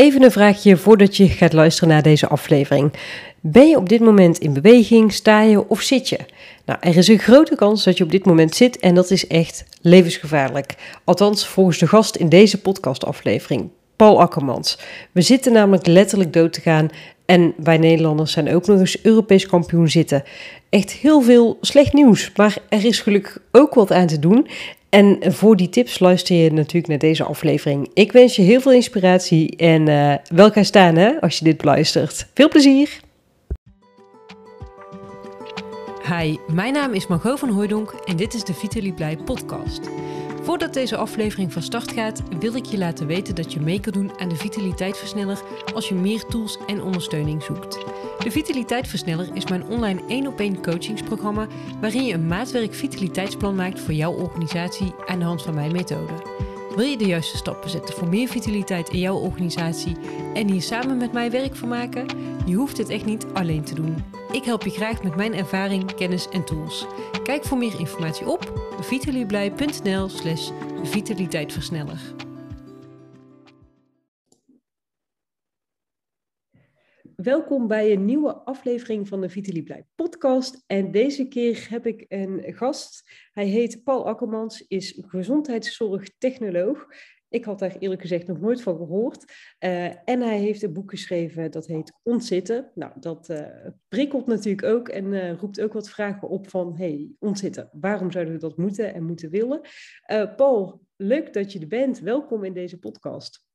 Even een vraagje voordat je gaat luisteren naar deze aflevering. Ben je op dit moment in beweging, sta je of zit je? Nou, er is een grote kans dat je op dit moment zit en dat is echt levensgevaarlijk. Althans, volgens de gast in deze podcastaflevering, Paul Akkermans. We zitten namelijk letterlijk dood te gaan en wij Nederlanders zijn ook nog eens Europees kampioen zitten. Echt heel veel slecht nieuws, maar er is gelukkig ook wat aan te doen. En voor die tips luister je natuurlijk naar deze aflevering. Ik wens je heel veel inspiratie en uh, wel gaan staan hè, als je dit beluistert. Veel plezier! Hi, mijn naam is Margot van Hooydonk en dit is de Vitaly Blij podcast. Voordat deze aflevering van start gaat, wil ik je laten weten dat je mee kan doen aan de Vitaliteitversneller als je meer tools en ondersteuning zoekt. De Vitaliteitversneller is mijn online 1 op 1 coachingsprogramma waarin je een maatwerk vitaliteitsplan maakt voor jouw organisatie aan de hand van mijn methode. Wil je de juiste stappen zetten voor meer vitaliteit in jouw organisatie en hier samen met mij werk van maken? Je hoeft het echt niet alleen te doen. Ik help je graag met mijn ervaring, kennis en tools. Kijk voor meer informatie op vitalieblij.nl slash vitaliteitversneller. Welkom bij een nieuwe aflevering van de Vitaly Blij podcast. En deze keer heb ik een gast. Hij heet Paul Akkermans, is gezondheidszorgtechnoloog. Ik had daar eerlijk gezegd nog nooit van gehoord. Uh, en hij heeft een boek geschreven dat heet Ontzitten. Nou, dat uh, prikkelt natuurlijk ook en uh, roept ook wat vragen op van... hey, ontzitten, waarom zouden we dat moeten en moeten willen? Paul, leuk dat je er bent. Welkom in deze podcast.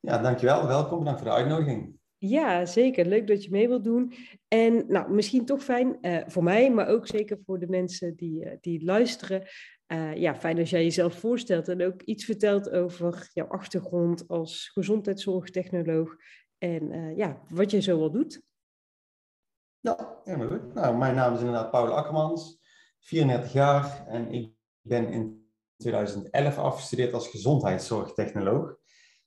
Ja, dankjewel. Welkom. Bedankt voor de uitnodiging. Ja, zeker. Leuk dat je mee wilt doen. En nou, misschien toch fijn voor mij, maar ook zeker voor de mensen die, die luisteren. Uh, ja, fijn als jij jezelf voorstelt en ook iets vertelt over jouw achtergrond als gezondheidszorgtechnoloog en uh, ja, wat je zo doet. Ja, helemaal goed. Nou, mijn naam is inderdaad Paul Akkermans, 34 jaar en ik ben in 2011 afgestudeerd als gezondheidszorgtechnoloog.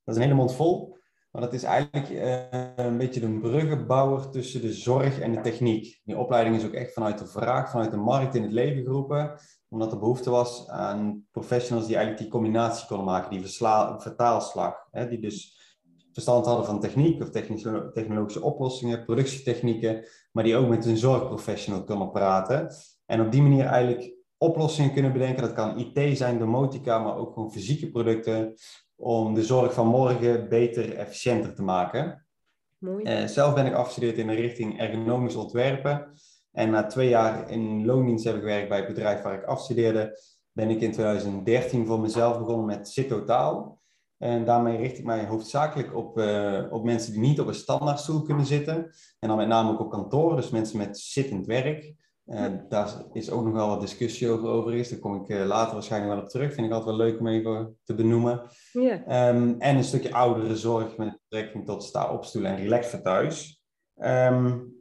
Dat is een hele mond vol, maar dat is eigenlijk uh, een beetje de bruggenbouwer tussen de zorg en de techniek. Die opleiding is ook echt vanuit de vraag, vanuit de markt in het leven geroepen omdat er behoefte was aan professionals die eigenlijk die combinatie konden maken, die vertaalslag. Hè, die dus verstand hadden van techniek of technologische oplossingen, productietechnieken, maar die ook met een zorgprofessional kunnen praten. En op die manier eigenlijk oplossingen kunnen bedenken. Dat kan IT zijn, domotica, maar ook gewoon fysieke producten, om de zorg van morgen beter, efficiënter te maken. Mooi. Uh, zelf ben ik afgestudeerd in de richting ergonomisch ontwerpen. En na twee jaar in loondienst heb ik gewerkt bij het bedrijf waar ik afstudeerde, ben ik in 2013 voor mezelf begonnen met Zittotaal. En daarmee richt ik mij hoofdzakelijk op, uh, op mensen die niet op een standaardstoel kunnen zitten. En dan met name ook op kantoor, dus mensen met zittend werk. Uh, daar is ook nog wel wat discussie over overigens. Daar kom ik uh, later waarschijnlijk wel op terug. Vind ik altijd wel leuk om even te benoemen. Yeah. Um, en een stukje oudere zorg met betrekking tot sta-opstoelen en relax voor thuis. Um,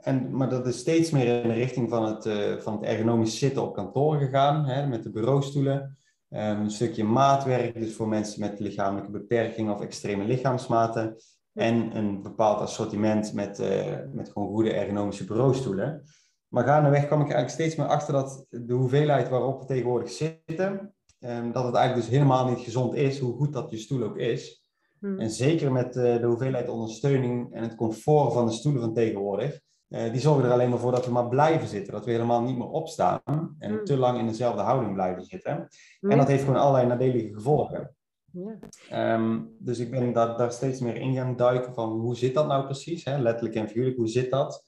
en, maar dat is steeds meer in de richting van het, uh, van het ergonomisch zitten op kantoor gegaan, hè, met de bureaustoelen. Um, een stukje maatwerk, dus voor mensen met lichamelijke beperkingen of extreme lichaamsmaten. En een bepaald assortiment met, uh, met gewoon goede ergonomische bureaustoelen. Maar gaandeweg kwam ik eigenlijk steeds meer achter dat de hoeveelheid waarop we tegenwoordig zitten, um, dat het eigenlijk dus helemaal niet gezond is, hoe goed dat je stoel ook is. Hmm. En zeker met uh, de hoeveelheid ondersteuning en het comfort van de stoelen van tegenwoordig, uh, die zorgen er alleen maar voor dat we maar blijven zitten. Dat we helemaal niet meer opstaan en mm. te lang in dezelfde houding blijven zitten. En dat heeft gewoon allerlei nadelige gevolgen. Um, dus ik ben daar, daar steeds meer in gaan duiken van hoe zit dat nou precies? Hè? Letterlijk en figuurlijk, hoe zit dat?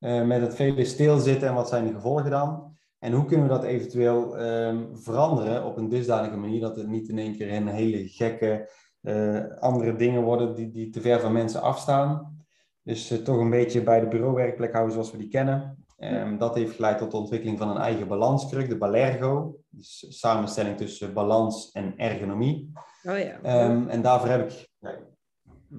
Uh, met het vele stilzitten en wat zijn de gevolgen dan? En hoe kunnen we dat eventueel um, veranderen op een dusdanige manier dat het niet in één keer een hele gekke uh, andere dingen worden die, die te ver van mensen afstaan. Dus uh, toch een beetje bij de bureauwerkplek houden zoals we die kennen. Um, dat heeft geleid tot de ontwikkeling van een eigen balanskruk, de Balergo. Dus samenstelling tussen balans en ergonomie. Oh ja. Um, en daarvoor heb ik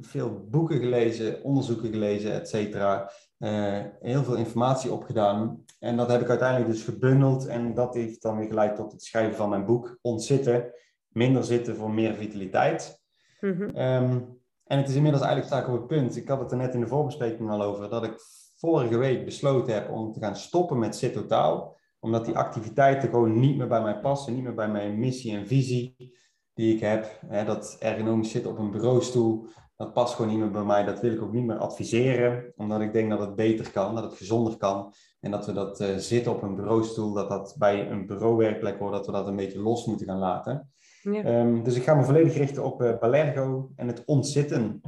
veel boeken gelezen, onderzoeken gelezen, et cetera. Uh, heel veel informatie opgedaan. En dat heb ik uiteindelijk dus gebundeld. En dat heeft dan weer geleid tot het schrijven van mijn boek Ontzitten. Minder zitten voor meer vitaliteit. Mm -hmm. En het is inmiddels eigenlijk sta ik op het punt, ik had het er net in de voorbespreking al over, dat ik vorige week besloten heb om te gaan stoppen met Zit Totaal. Omdat die activiteiten gewoon niet meer bij mij passen, niet meer bij mijn missie en visie. die ik heb. Hè, dat ergonomisch zitten op een bureaustoel, dat past gewoon niet meer bij mij. Dat wil ik ook niet meer adviseren, omdat ik denk dat het beter kan, dat het gezonder kan. En dat we dat uh, zitten op een bureaustoel, dat dat bij een bureauwerkplek hoort, dat we dat een beetje los moeten gaan laten. Ja. Ehm, dus ik ga me volledig richten op uh, Balergo en het ontzitten.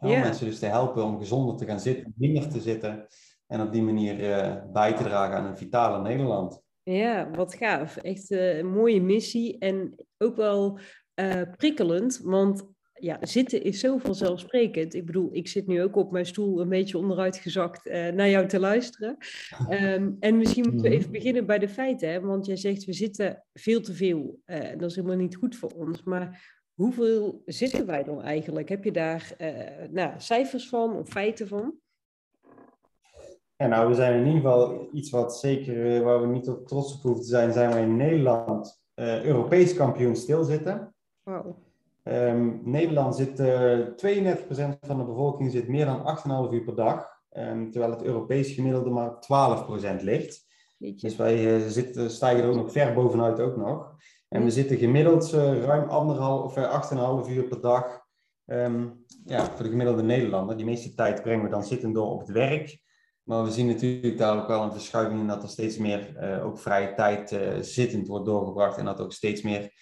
Om mensen dus te helpen om gezonder te gaan zitten, minder te zitten. En op die manier uh, bij te dragen aan een vitale Nederland. Ja, wat gaaf. Echt een mooie missie. En ook wel prikkelend, want ja, zitten is zo vanzelfsprekend. Ik bedoel, ik zit nu ook op mijn stoel een beetje onderuit gezakt uh, naar jou te luisteren. Um, en misschien moeten we even mhm. beginnen bij de feiten. Hè? Want jij zegt, we zitten veel te veel. Uh, dat is helemaal niet goed voor ons. Maar hoeveel zitten wij dan eigenlijk? Heb je daar uh, nou, cijfers van of feiten van? Ja, nou, we zijn in ieder geval iets wat zeker, waar we niet op trots op hoeven te zijn, zijn wij in Nederland Europees kampioen stilzitten. Wow. Um, Nederland zit, uh, eh, 32% van de bevolking zit meer dan 8,5 uur per dag, um, terwijl het Europees gemiddelde maar 12% ligt. Dus wij uh, zitten, stijgen er ook nog ver bovenuit ook nog. En we zitten gemiddeld uh, ruim anderhalf, of 8,5 uur per dag um, ja, voor de gemiddelde Nederlander. Die meeste tijd brengen we dan zittend door op het werk. Maar we zien natuurlijk daar ook wel een verschuiving in dat er steeds meer ook vrije tijd zittend wordt doorgebracht. En dat ook steeds meer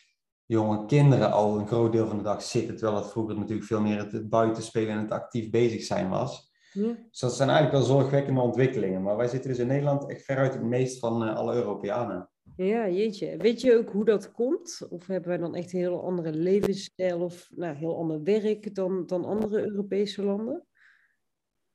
jonge kinderen al een groot deel van de dag zitten, terwijl het vroeger natuurlijk veel meer het, buiten spelen en het actief bezig zijn was. Ja. Dus dat zijn eigenlijk wel zorgwekkende ontwikkelingen. Maar wij zitten dus in Nederland echt veruit het meest van uh, alle Europeanen. Ja, jeetje. Weet je ook hoe dat komt? Of hebben wij dan echt een heel andere levensstijl of nou, heel ander werk dan, dan andere Europese landen?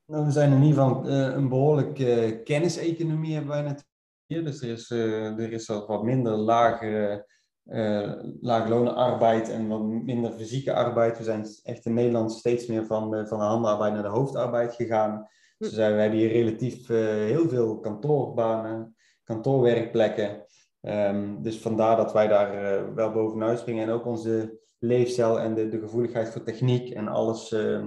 Nou, we zijn in ieder geval uh, een behoorlijk uh, kenniseconomie hebben wij natuurlijk. Dus er is, er is wat minder lage uh, laaglonenarbeid en wat minder fysieke arbeid. We zijn echt in Nederland steeds meer van de, van de handenarbeid naar de hoofdarbeid gegaan. Dus we hebben hier relatief uh, heel veel kantoorbanen, kantoorwerkplekken. Um, dus vandaar dat wij daar uh, wel bovenuit springen. En ook onze leefstijl en de, de gevoeligheid voor techniek en alles, uh,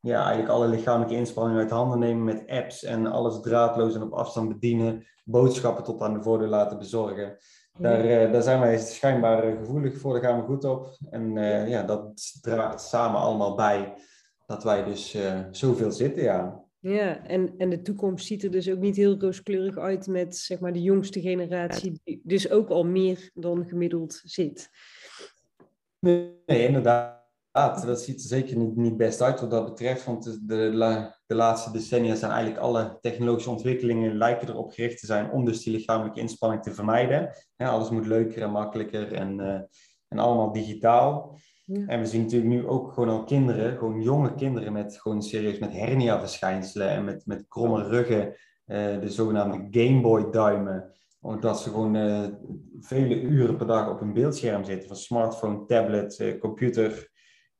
ja, eigenlijk alle lichamelijke inspanningen uit handen nemen met apps en alles draadloos en op afstand bedienen, boodschappen tot aan de voordeur laten bezorgen. Daar, uh, daar zijn wij schijnbaar eh, gevoelig voor, daar gaan we goed op. En uh, ja, dat draagt samen allemaal bij dat wij dus uh, zoveel zitten, ja. Ja, en, en de toekomst ziet er dus ook niet heel rooskleurig uit met zeg maar, de jongste generatie, die dus ook al meer dan gemiddeld zit. Nee, inderdaad. Dat ziet er zeker niet, niet best uit wat dat betreft, want de, de, de laatste decennia zijn eigenlijk alle technologische ontwikkelingen lijken erop gericht te zijn om dus die lichamelijke inspanning te vermijden. alles moet leuker en makkelijker en, uh, en allemaal digitaal. En we zien natuurlijk nu ook gewoon al kinderen, gewoon jonge kinderen met gewoon serieus met hernia-verschijnselen en met, met kromme ruggen, uh, de zogenaamde Gameboy-duimen omdat ze gewoon uh, vele uren per dag op een beeldscherm zitten, van smartphone, tablet, computer.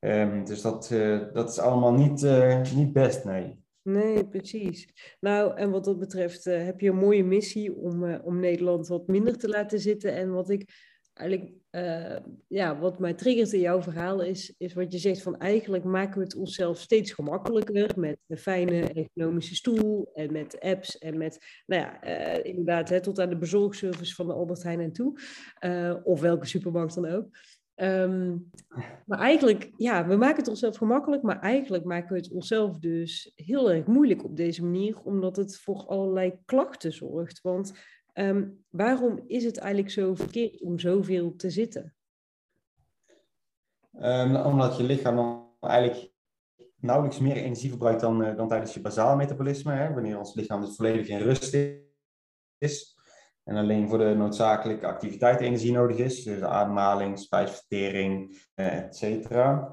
Um, dus dat, uh, dat is allemaal niet, niet best, nee. Nee, precies. Nou, en wat dat betreft uh, heb je een mooie missie om, om Nederland wat minder te laten zitten. En wat ik eigenlijk, ja, wat mij triggert in jouw verhaal is, is wat je zegt van eigenlijk maken we het onszelf steeds gemakkelijker met een fijne economische stoel en met apps en met, nou ja, inderdaad, hè, tot aan de bezorgservice van de Albert Heijn en toe. of welke supermarkt dan ook. Um, maar eigenlijk, ja, we maken het onszelf gemakkelijk, maar eigenlijk maken we het onszelf dus heel erg moeilijk op deze manier, omdat het voor allerlei klachten zorgt. Want um, waarom is het eigenlijk zo verkeerd om zoveel te zitten? Um, omdat je lichaam eigenlijk nauwelijks meer energie verbruikt dan, uh, dan tijdens je basale metabolisme. Hè? Wanneer ons lichaam dus volledig in rust is en alleen voor de noodzakelijke activiteit energie nodig is, dus ademhaling, spijsvertering, eh, et cetera.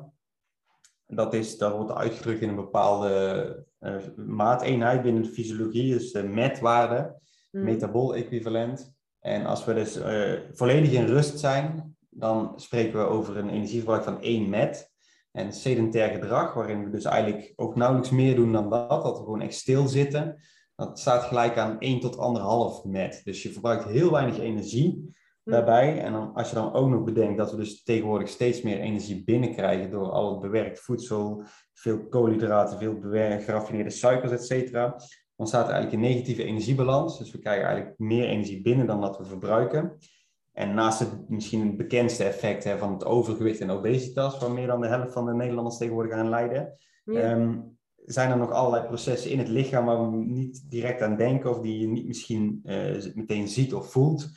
Dat, is, dat wordt uitgedrukt in een bepaalde uh, maateenheid binnen de fysiologie, dus de metwaarde, mm. metabool equivalent. En als we dus uh, volledig in rust zijn, dan spreken we over een energieverbruik van 1 met. En sedentair gedrag, waarin we dus eigenlijk ook nauwelijks meer doen dan dat, dat we gewoon echt stilzitten dat staat gelijk aan 1 tot 1,5 met. Dus je verbruikt heel weinig energie daarbij. En dan, als je dan ook nog bedenkt dat we dus tegenwoordig steeds meer energie binnenkrijgen door al het bewerkt voedsel, veel koolhydraten, veel bewerkt, geraffineerde suikers, et cetera, dan staat er eigenlijk een negatieve energiebalans. Dus we krijgen eigenlijk meer energie binnen dan dat we verbruiken. En naast het misschien het bekendste effect hè, van het overgewicht en obesitas, waar meer dan de helft van de Nederlanders tegenwoordig aan lijden, ehm, zijn er nog allerlei processen in het lichaam waar we niet direct aan denken of die je niet misschien uh, meteen ziet of voelt.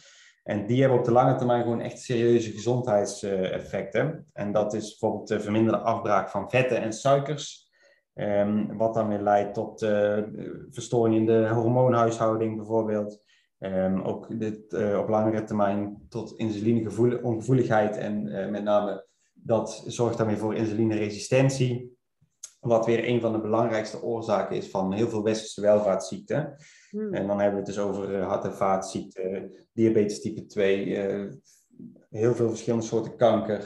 En die hebben op de lange termijn gewoon echt serieuze gezondheidseffecten. En dat is bijvoorbeeld de verminderde afbraak van vetten en suikers. Um, wat dan weer leidt tot uh, verstoring in de hormoonhuishouding bijvoorbeeld. Um, ook dit, uh, op langere termijn tot insulineongevoeligheid en met name dat zorgt dan weer voor insulineresistentie. Wat weer een van de belangrijkste oorzaken is van heel veel westerse welvaartsziekten. Hmm. En dan hebben we het dus over uh, hart- en vaatziekten, diabetes type 2, heel veel verschillende soorten kanker.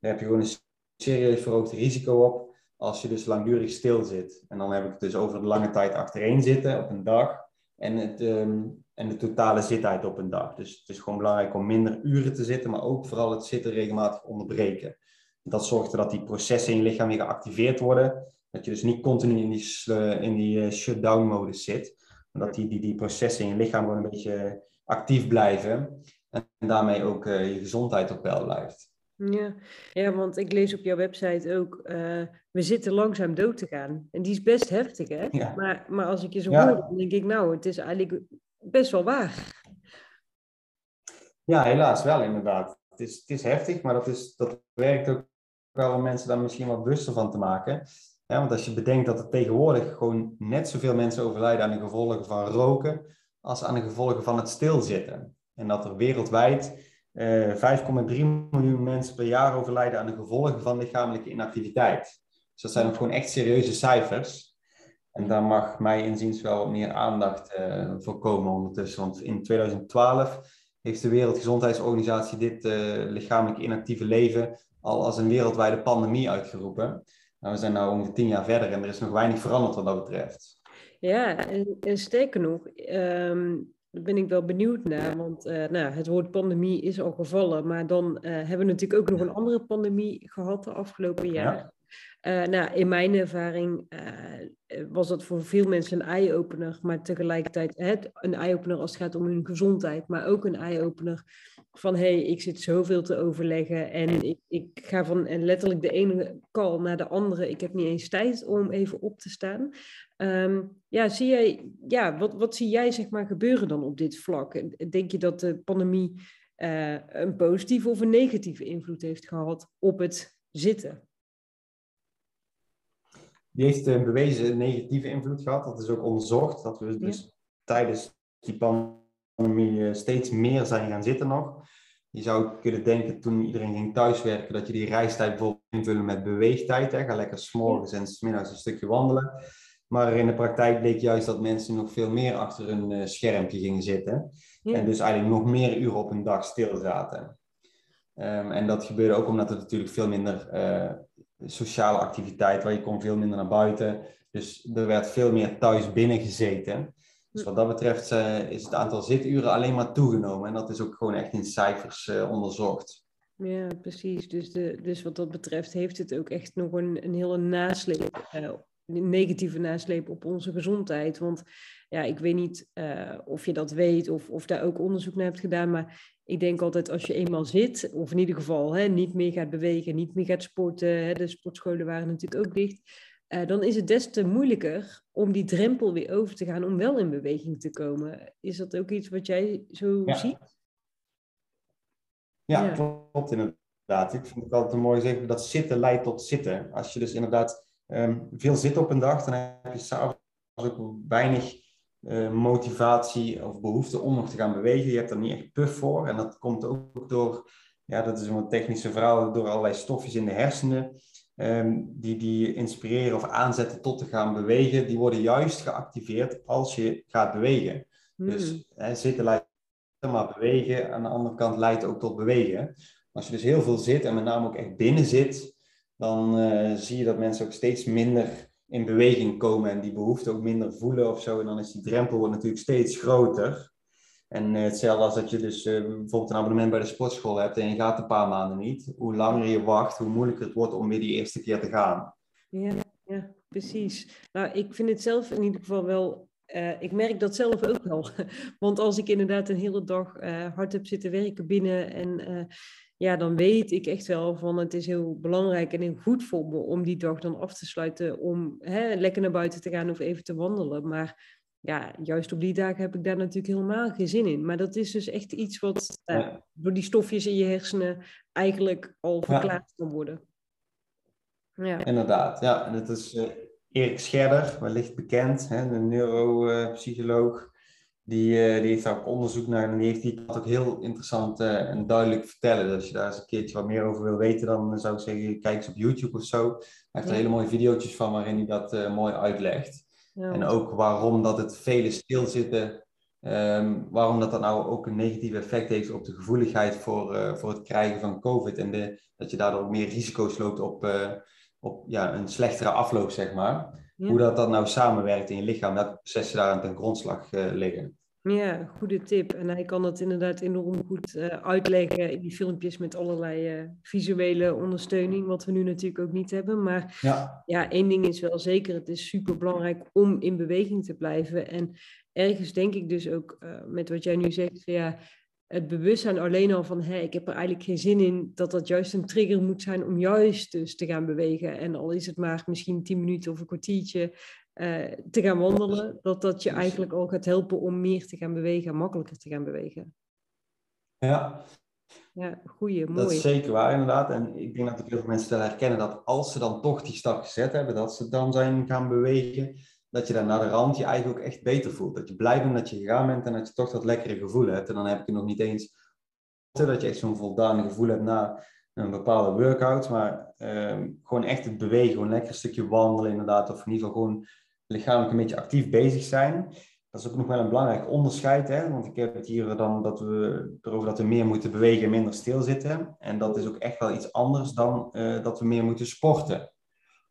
Daar heb je gewoon een serieus verhoogd risico op als je dus langdurig stil zit. En dan heb ik het dus over de lange tijd achtereen zitten op een dag. En het, um, en de totale zittijd op een dag. Dus het is gewoon belangrijk om minder uren te zitten, maar ook vooral het zitten regelmatig onderbreken. Dat zorgt ervoor dat die processen in je lichaam weer geactiveerd worden. Dat je dus niet continu in die, in die uh, shutdown-modus zit. Maar dat die, die, die processen in je lichaam gewoon een beetje actief blijven. En, daarmee ook uh, je gezondheid op peil blijft. Ja. ja, want ik lees op jouw website ook, uh, we zitten langzaam dood te gaan. En die is best heftig, hè? Ja. Maar, maar als ik je zo ja. hoor, dan denk ik, nou, het is eigenlijk best wel waar. Ja, helaas wel inderdaad. Het is, het is heftig, maar dat, is, dat werkt ook wel om mensen daar misschien wat bewuster van te maken. Ja, want als je bedenkt dat er tegenwoordig gewoon net zoveel mensen overlijden aan de gevolgen van roken als aan de gevolgen van het stilzitten. En dat er wereldwijd eh, 5,3 miljoen mensen per jaar overlijden aan de gevolgen van lichamelijke inactiviteit. Dus dat zijn ook gewoon echt serieuze cijfers. En daar mag mij inziens wel meer aandacht uh, voor komen ondertussen. Want in 2012 heeft de Wereldgezondheidsorganisatie dit uh, lichamelijk inactieve leven al als een wereldwijde pandemie uitgeroepen. Nou, we zijn nu ongeveer tien jaar verder en er is nog weinig veranderd wat dat betreft. Ja, en, en sterker nog, um, daar ben ik wel benieuwd naar. Want uh, nou, het woord pandemie is al gevallen, maar dan hebben we natuurlijk ook nog een andere pandemie gehad de afgelopen jaar. Uh, nou, in mijn ervaring uh, was dat voor veel mensen een eye-opener, maar tegelijkertijd een eye-opener als het gaat om hun gezondheid, maar ook een eye-opener van hé, hey, ik zit zoveel te overleggen en ik, ik ga van en letterlijk de ene call naar de andere. Ik heb niet eens tijd om even op te staan. Um, ja, zie jij, ja, wat, wat zie jij zeg maar gebeuren dan op dit vlak? Denk je dat de pandemie uh, een positieve of een negatieve invloed heeft gehad op het zitten? die heeft een bewezen negatieve invloed gehad. Dat is ook onderzocht, dat we dus tijdens die pandemie eh, steeds meer zijn gaan zitten nog. Je zou kunnen denken toen iedereen ging thuiswerken, dat je die reistijd bijvoorbeeld invullen met beweegtijd. Hè. Ga lekker s'morgens en s'middags een stukje wandelen. Maar in de praktijk bleek juist dat mensen nog veel meer achter een uh, schermpje gingen zitten. En dus eigenlijk nog meer uren op een dag stil zaten. Um, en dat gebeurde ook omdat er natuurlijk veel minder uh, sociale activiteit, waar je kon veel minder naar buiten. Dus er werd veel meer thuis binnen gezeten. Dus wat dat betreft uh, is het aantal zituren alleen maar toegenomen. En dat is ook gewoon echt in cijfers uh, onderzocht. Ja, precies. Dus, de, dus wat dat betreft heeft het ook echt nog een, een hele nasleep, uh, een negatieve nasleep op onze gezondheid. Want ja, ik weet niet of je dat weet of, of daar ook onderzoek naar hebt gedaan, maar ik denk altijd als je eenmaal zit, of in ieder geval hè, niet meer gaat bewegen, niet meer gaat sporten, hè, de sportscholen waren natuurlijk ook dicht, uh, dan is het des te moeilijker om die drempel weer over te gaan om wel in beweging te komen. Is dat ook iets wat jij zo ziet? Ja, ja, klopt inderdaad. Ik vind het altijd een mooi zeggen dat zitten leidt tot zitten. Als je dus inderdaad um, veel zit op een dag, dan heb je s'avonds ook weinig uh, motivatie of behoefte om nog te gaan bewegen. Je hebt er niet echt puff voor. En dat komt ook door, ja, dat is een technische verhaal, door allerlei stofjes in de hersenen. Um, die, die inspireren of aanzetten tot te gaan bewegen, die worden juist geactiveerd als je gaat bewegen. Hmm. Dus hè, zitten leidt maar bewegen, aan de andere kant leidt ook tot bewegen. Als je dus heel veel zit en met name ook echt binnen zit, dan uh, zie je dat mensen ook steeds minder in beweging komen en die behoefte ook minder voelen of zo. En dan is die drempel wordt natuurlijk steeds groter. En uh, hetzelfde als dat je dus uh, bijvoorbeeld een abonnement bij de sportschool hebt en je gaat een paar maanden niet. Hoe langer je wacht, hoe moeilijker het wordt om weer die eerste keer te gaan. Ja, ja precies. Nou, ik vind het zelf in ieder geval wel uh, ik merk dat zelf ook wel. Want als ik inderdaad een hele dag uh, hard heb zitten werken binnen en ja, dan weet ik echt wel van het is heel belangrijk en heel goed voor me om die dag dan af te sluiten om hè, lekker naar buiten te gaan of even te wandelen. Maar ja, juist op die dagen heb ik daar natuurlijk helemaal geen zin in. Maar dat is dus echt iets wat door die stofjes in je hersenen eigenlijk al verklaard kan worden. Ja. Inderdaad, ja. En het is Erik Scherder, wellicht bekend, hè, de neuropsycholoog. Die, uh, die heeft daar ook onderzoek naar en die heeft die ook heel interessant uh, en duidelijk vertellen. Dus als je daar eens een keertje wat meer over wil weten, dan zou ik zeggen, kijk eens op YouTube of zo. Hij heeft er hele mooie video's van waarin hij dat mooi uitlegt. Ja. En ook waarom dat het vele stilzitten, um, waarom dat, dat nou ook een negatief effect heeft op de gevoeligheid voor, voor het krijgen van COVID. En de, dat je daardoor meer risico's loopt op op ja, een slechtere afloop, zeg maar. Hoe dat, dat nou samenwerkt in je lichaam, dat processen daar aan ten grondslag uh, liggen. Ja, goede tip. En hij kan dat inderdaad enorm goed uh, uitleggen in die filmpjes met allerlei uh, visuele ondersteuning, wat we nu natuurlijk ook niet hebben. Maar ja. ja, één ding is wel zeker, het is super belangrijk om in beweging te blijven. En ergens denk ik dus ook met wat jij nu zegt, ja, het bewustzijn alleen al van, hé, ik heb er eigenlijk geen zin in, dat dat juist een trigger moet zijn om juist dus te gaan bewegen. En al is het maar misschien tien minuten of een kwartiertje uh, te gaan wandelen, dat dat je eigenlijk al gaat helpen om meer te gaan bewegen, makkelijker te gaan bewegen. Ja. Ja, goeie, mooi. Dat is zeker waar, inderdaad. En ik denk dat heel veel mensen wel herkennen dat als ze dan toch die stap gezet hebben, dat ze dan zijn gaan bewegen, dat je dan naar de rand je eigenlijk ook echt beter voelt. Dat je blij bent dat je gegaan bent en dat je toch dat lekkere gevoel hebt. En dan heb ik het nog niet eens dat je echt zo'n voldaan gevoel hebt na een bepaalde workout. Maar ehm, gewoon echt het bewegen, gewoon lekker een stukje wandelen inderdaad. Of in ieder geval gewoon lichamelijk een beetje actief bezig zijn. Dat is ook nog wel een belangrijk onderscheid. Hè? Want ik heb het hier dan dat we, erover dat we meer moeten bewegen en minder stilzitten. En dat is ook echt wel iets anders dan uh, dat we meer moeten sporten.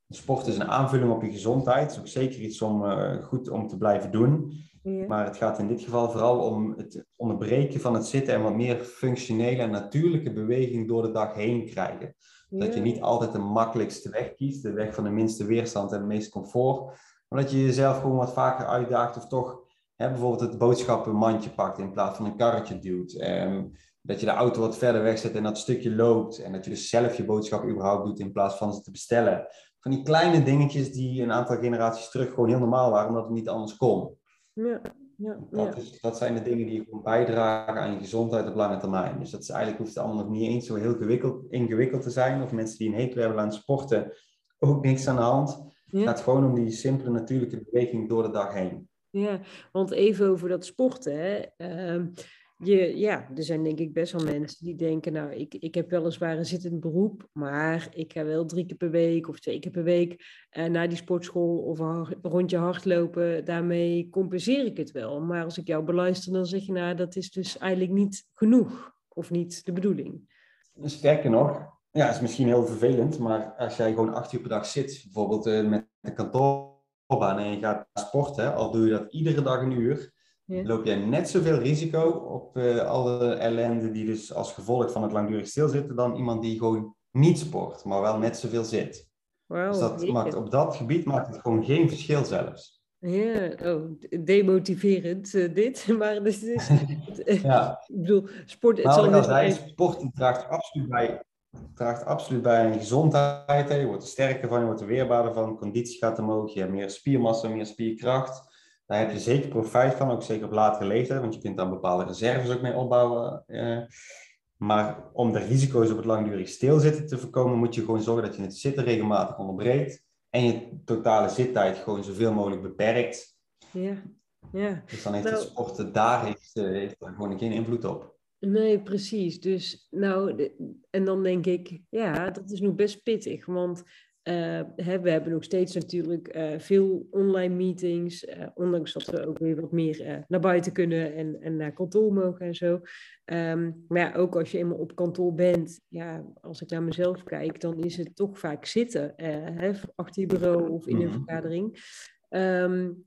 Sport is een aanvulling op je gezondheid. Het is ook zeker iets om uh, goed om te blijven doen. Ja. Maar het gaat in dit geval vooral om het onderbreken van het zitten en wat meer functionele en natuurlijke beweging door de dag heen krijgen. Ja. Dat je niet altijd de makkelijkste weg kiest, de weg van de minste weerstand en het meeste comfort. Maar dat je jezelf gewoon wat vaker uitdaagt of toch hè, bijvoorbeeld het boodschappenmandje pakt in plaats van een karretje duwt. Um, dat je de auto wat verder wegzet en dat stukje loopt. En dat je dus zelf je boodschap überhaupt doet in plaats van ze te bestellen van die kleine dingetjes die een aantal generaties terug gewoon heel normaal waren, omdat het niet anders kon. Ja, ja, dat, is, dat zijn de dingen die gewoon bijdragen aan je gezondheid op lange termijn. Dus dat is eigenlijk hoeft het allemaal nog niet eens zo heel gewikkeld, ingewikkeld te zijn. Of mensen die een hekel hebben aan sporten, ook niks aan de hand. Het gaat gewoon om die simpele natuurlijke beweging door de dag heen. Ja, want even over dat sporten. Hè. Uh, je, ja, er zijn denk ik best wel mensen die denken, nou, ik, ik heb weliswaar een zittend beroep, maar ik ga wel drie keer per week of twee keer per week uh, naar die sportschool of een rondje hardlopen. Daarmee compenseer ik het wel. Maar als ik jou beluister, dan zeg je, nou, dat is dus eigenlijk niet genoeg of niet de bedoeling. Sterker nog, ja, is misschien heel vervelend, maar als jij gewoon acht uur per dag zit, bijvoorbeeld uh, met de kantoorbaan en je gaat sporten, al doe je dat iedere dag een uur, loop jij net zoveel risico op uh, alle ellende die dus als gevolg van het langdurig stilzitten dan iemand die gewoon niet sport, maar wel net zoveel zit. Wow, dus dat maakt, op dat gebied maakt het gewoon geen verschil zelfs. Ja, oh, demotiverend uh, dit, maar dus, is, ja. ik bedoel, sport... Het zal als hij sport draagt absoluut bij, draagt absoluut bij aan je gezondheid. Je wordt er sterker van, je wordt er weerbaarder van, conditie gaat omhoog, je hebt meer spiermassa, meer spierkracht. Daar heb je zeker profijt van, ook zeker op latere leeftijd, want je kunt daar bepaalde reserves ook mee opbouwen. Eh. maar om de risico's op het langdurig stilzitten te voorkomen, moet je gewoon zorgen dat je het zitten regelmatig onderbreekt en je totale zittijd gewoon zoveel mogelijk beperkt. Ja, ja. Dus dan heeft nou, het sporten daar heeft, uh, heeft er gewoon geen invloed op. Nee, precies. Dus nou, en dan denk ik, ja, dat is nog best pittig. Want uh, hè, we hebben nog steeds natuurlijk uh, veel online meetings, uh, ondanks dat we ook weer wat meer naar buiten kunnen en, en naar kantoor mogen en zo. Um, maar ja, ook als je eenmaal op kantoor bent, ja, als ik naar mezelf kijk, dan is het toch vaak zitten, hè, achter je bureau of in een mhm. vergadering. Um,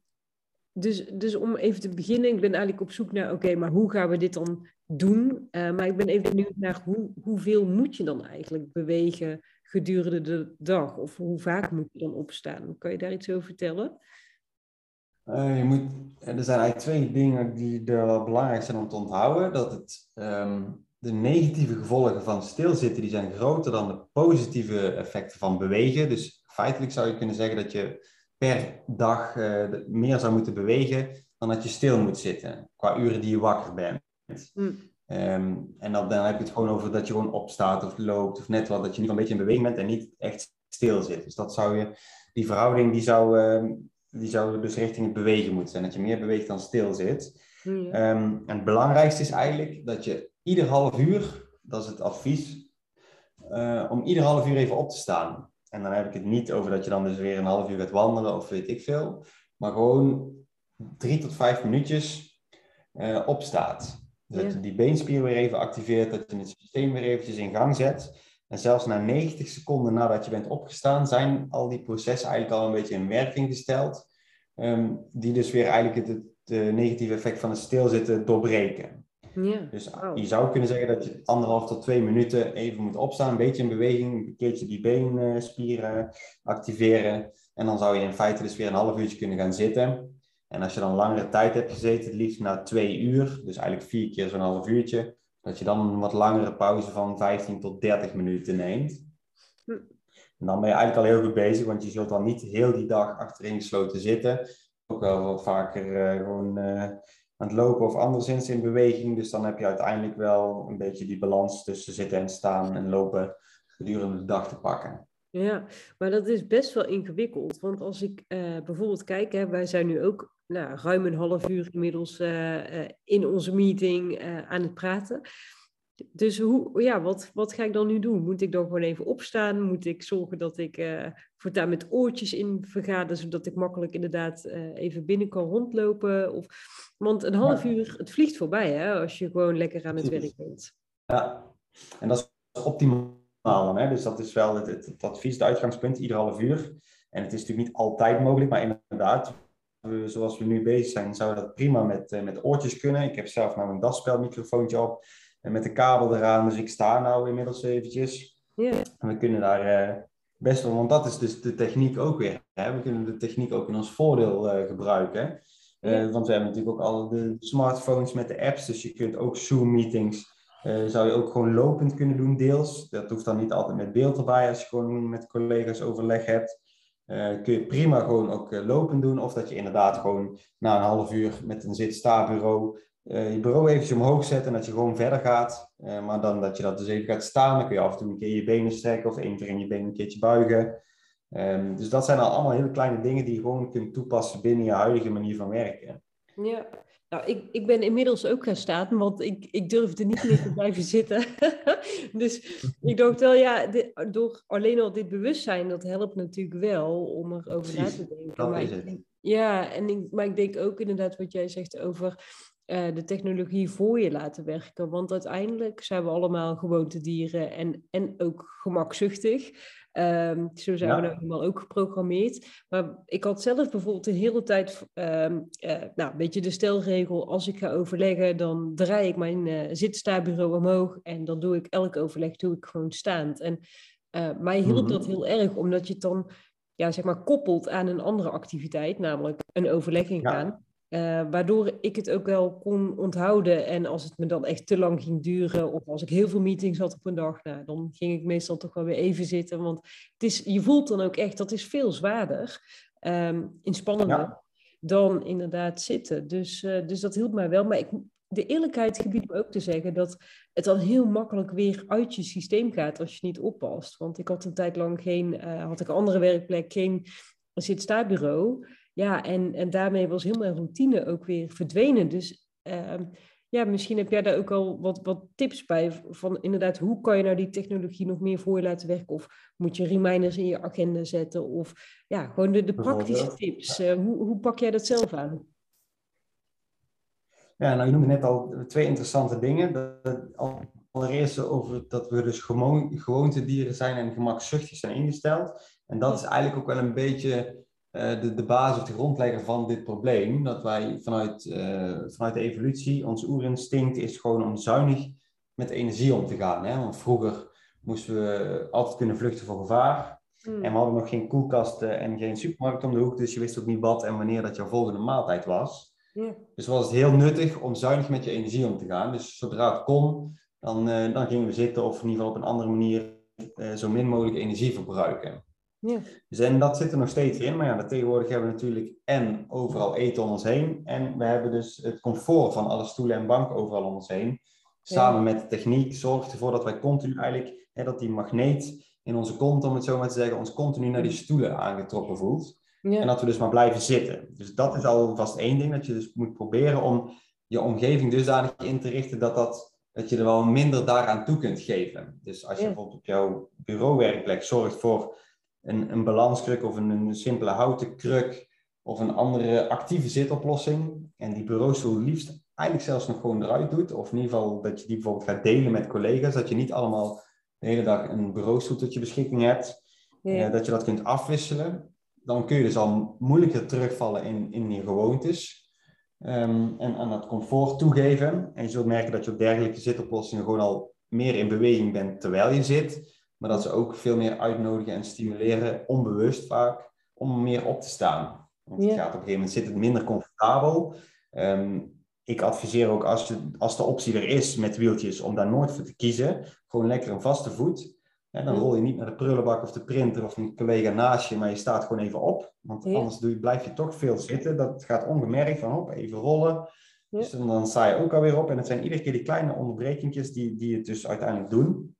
dus, dus om even te beginnen, ik ben eigenlijk op zoek naar, oké, maar hoe gaan we dit dan doen? maar ik ben even benieuwd naar hoe, hoeveel moet je dan eigenlijk bewegen gedurende de dag? Of hoe vaak moet je dan opstaan? Kan je daar iets over vertellen? je moet, er zijn eigenlijk twee dingen die er belangrijk zijn om te onthouden. Dat het, ehm, de negatieve gevolgen van stilzitten die zijn groter dan de positieve effecten van bewegen. Dus feitelijk zou je kunnen zeggen dat je per dag meer zou moeten bewegen dan dat je stil moet zitten, qua uren die je wakker bent. Mm. Ehm, en dan, dan heb je het gewoon over dat je gewoon opstaat of loopt of net wat, dat je niet een beetje in beweging bent en niet echt stil zit. Dus dat zou je, die verhouding die zou, uh, die zou dus richting het bewegen moeten zijn, dat je meer beweegt dan stil zit. Mm. Ehm, en het belangrijkste is eigenlijk dat je ieder half uur, dat is het advies, uh, om ieder half uur even op te staan. En dan heb ik het niet over dat je dan dus weer een half uur gaat wandelen of weet ik veel, maar gewoon drie tot vijf minuutjes uh, opstaat. Dat je die beenspier weer even activeert, dat je het systeem weer eventjes in gang zet. En zelfs na 90 seconden nadat je bent opgestaan, zijn al die processen eigenlijk al een beetje in werking gesteld. Ehm, die dus weer eigenlijk het, het negatieve effect van het stilzitten doorbreken. Ja. Dus je zou kunnen zeggen dat je anderhalf tot twee minuten even moet opstaan, een beetje in beweging, een keertje die beenspieren activeren. En dan zou je in feite dus weer een half uurtje kunnen gaan zitten. En als je dan langere tijd hebt gezeten, het liefst na twee uur, dus eigenlijk vier keer zo'n half uurtje, dat je dan een wat langere pauze van 15 tot 30 minuten neemt. Hm. En dan ben je eigenlijk al heel goed bezig, want je zult dan niet heel die dag achterin gesloten zitten. Ook wel wat vaker uh, gewoon uh, aan het lopen of anderszins in beweging. Dus dan heb je uiteindelijk wel een beetje die balans tussen zitten en staan en lopen gedurende de dag te pakken. Ja, maar dat is best wel ingewikkeld. Want als ik uh, bijvoorbeeld kijk, hè, wij zijn nu ook nou, ruim een half uur inmiddels uh, uh, in onze meeting aan het praten. Dus hoe, ja, wat, wat ga ik dan nu doen? Moet ik dan gewoon even opstaan? Moet ik zorgen dat ik voortaan met oortjes in vergader, zodat ik makkelijk inderdaad even binnen kan rondlopen? Of, want een half uur, het vliegt voorbij hè, als je gewoon lekker aan het werk bent. Ja, en dat is optimaal Hè? Dus dat is wel het, het, het, advies, het uitgangspunt, ieder half uur. En het is natuurlijk niet altijd mogelijk, maar inderdaad, zoals we nu bezig zijn, zou dat prima met, uh, met oortjes kunnen. Ik heb zelf nou een dasspelmicrofoontje op en met de kabel eraan, dus ik sta nou inmiddels eventjes. Yeah. En we kunnen daar uh, best wel, want dat is dus de techniek ook weer. Hè? We kunnen de techniek ook in ons voordeel uh, gebruiken. Want we hebben natuurlijk ook al de smartphones met de apps, dus je kunt ook Zoom-meetings zou je ook gewoon lopend kunnen doen, deels. Dat hoeft dan niet altijd met beeld erbij als je gewoon met collega's overleg hebt. Uh, kun je prima gewoon ook uh, lopend doen. Of dat je inderdaad gewoon na een half uur met een zit-sta-bureau je bureau eventjes omhoog zet en dat je gewoon verder gaat. maar dan dat je dat dus even gaat staan. Dan kun je af en toe een keer je benen strekken of één keer in je benen een keertje buigen. Um, dus dat zijn al allemaal hele kleine dingen die je gewoon kunt toepassen binnen je huidige manier van werken. Ja, nou, ik, ik ben inmiddels ook gaan staan, want ik, ik durfde niet meer te blijven zitten. dus ik dacht wel, ja, door alleen al dit bewustzijn, dat helpt natuurlijk wel om erover na te denken. maar ik, ja, en ik, maar ik denk ook inderdaad wat jij zegt over uh, de technologie voor je laten werken. Want uiteindelijk zijn we allemaal gewoontedieren en, en ook gemakzuchtig. Um, zo zijn we nou helemaal ook geprogrammeerd. Maar ik had zelf bijvoorbeeld een hele tijd, um, uh, nou, een beetje de stelregel, als ik ga overleggen, dan draai ik mijn uh, zitstaarbureau omhoog en dan doe ik elk overleg doe ik gewoon staand. En mij hielp mhm. dat heel erg, omdat je het dan ja, zeg maar, koppelt aan een andere activiteit, namelijk een overlegging gaan. Uh, waardoor ik het ook wel kon onthouden. En als het me dan echt te lang ging duren, of als ik heel veel meetings had op een dag, nou, dan ging ik meestal toch wel weer even zitten. Want het is, je voelt dan ook echt, dat is veel zwaarder, um, inspannender, dan inderdaad zitten. Dus, uh, dus dat hielp mij wel. Maar ik, de eerlijkheid gebiedt me ook te zeggen dat het dan heel makkelijk weer uit je systeem gaat als je niet oppast. Want ik had een tijd lang geen, uh, had ik een andere werkplek, geen zit-sta-bureau. Ja, en, en daarmee was heel mijn routine ook weer verdwenen. Dus uh, ja, misschien heb jij daar ook al wat, wat tips bij. Van inderdaad, hoe kan je nou die technologie nog meer voor je laten werken? Of moet je reminders in je agenda zetten? Of ja, gewoon de, de praktische tips. Uh, hoe, hoe pak jij dat zelf aan? Ja, nou je noemde net al twee interessante dingen. Allereerst over dat we dus gewoon, gewoontedieren zijn en gemakzuchtig zijn ingesteld. En dat is eigenlijk ook wel een beetje eh, de, de basis of de grondlegger van dit probleem. Dat wij vanuit, uh, vanuit de evolutie, ons oerinstinct is gewoon om zuinig met energie om te gaan. Hè? Want vroeger moesten we altijd kunnen vluchten voor gevaar. Hmm. En we hadden nog geen koelkasten en geen supermarkt om de hoek, dus je wist ook niet wat en wanneer dat jouw volgende maaltijd was. Dus was het heel nuttig om zuinig met je energie om te gaan. Dus zodra het kon, dan, uh, dan gingen we zitten of in ieder geval op een andere manier uh, zo min mogelijk energie verbruiken. Ja. Dus en dat zit er nog steeds in. Maar ja, tegenwoordig hebben we natuurlijk en overal eten om ons heen. En we hebben dus het comfort van alle stoelen en banken overal om ons heen. Samen met de techniek zorgt ervoor dat wij continu eigenlijk, hè, dat die magneet in onze kont, om het zo maar te zeggen, ons continu naar die stoelen aangetrokken voelt. Ja. En dat we dus maar blijven zitten. Dus dat is alvast één ding, dat je dus moet proberen om je omgeving dusdanig in te richten dat, dat, dat je er wel minder daaraan toe kunt geven. Dus als je bijvoorbeeld op jouw bureauwerkplek zorgt voor een, een balanskruk of een, een simpele houten kruk of een andere actieve zitoplossing. En die bureaustoel liefst eigenlijk zelfs nog gewoon eruit doet, of in ieder geval dat je die bijvoorbeeld gaat delen met collega's, dat je niet allemaal de hele dag een bureaustoel tot je beschikking hebt, eh, dat je dat kunt afwisselen, dan kun je dus al moeilijker terugvallen in, in je gewoontes. Um, en aan dat comfort toegeven. En je zult merken dat je op dergelijke zitoplossingen gewoon al meer in beweging bent terwijl je zit, maar dat ze ook veel meer uitnodigen en stimuleren, onbewust vaak, om meer op te staan. Want het gaat op een gegeven moment zit het minder comfortabel. Um, ik adviseer ook als, je, als de optie er is met wieltjes, om daar nooit voor te kiezen. Gewoon lekker een vaste voet. Dan rol je niet naar de prullenbak of de printer of een collega naast je, maar je staat gewoon even op. Want anders doe je, blijf je toch veel zitten. Dat gaat ongemerkt van op, even rollen. Dus dan, dan, sta je ook alweer op. En het zijn iedere keer die kleine onderbrekingjes die, die het dus uiteindelijk doen.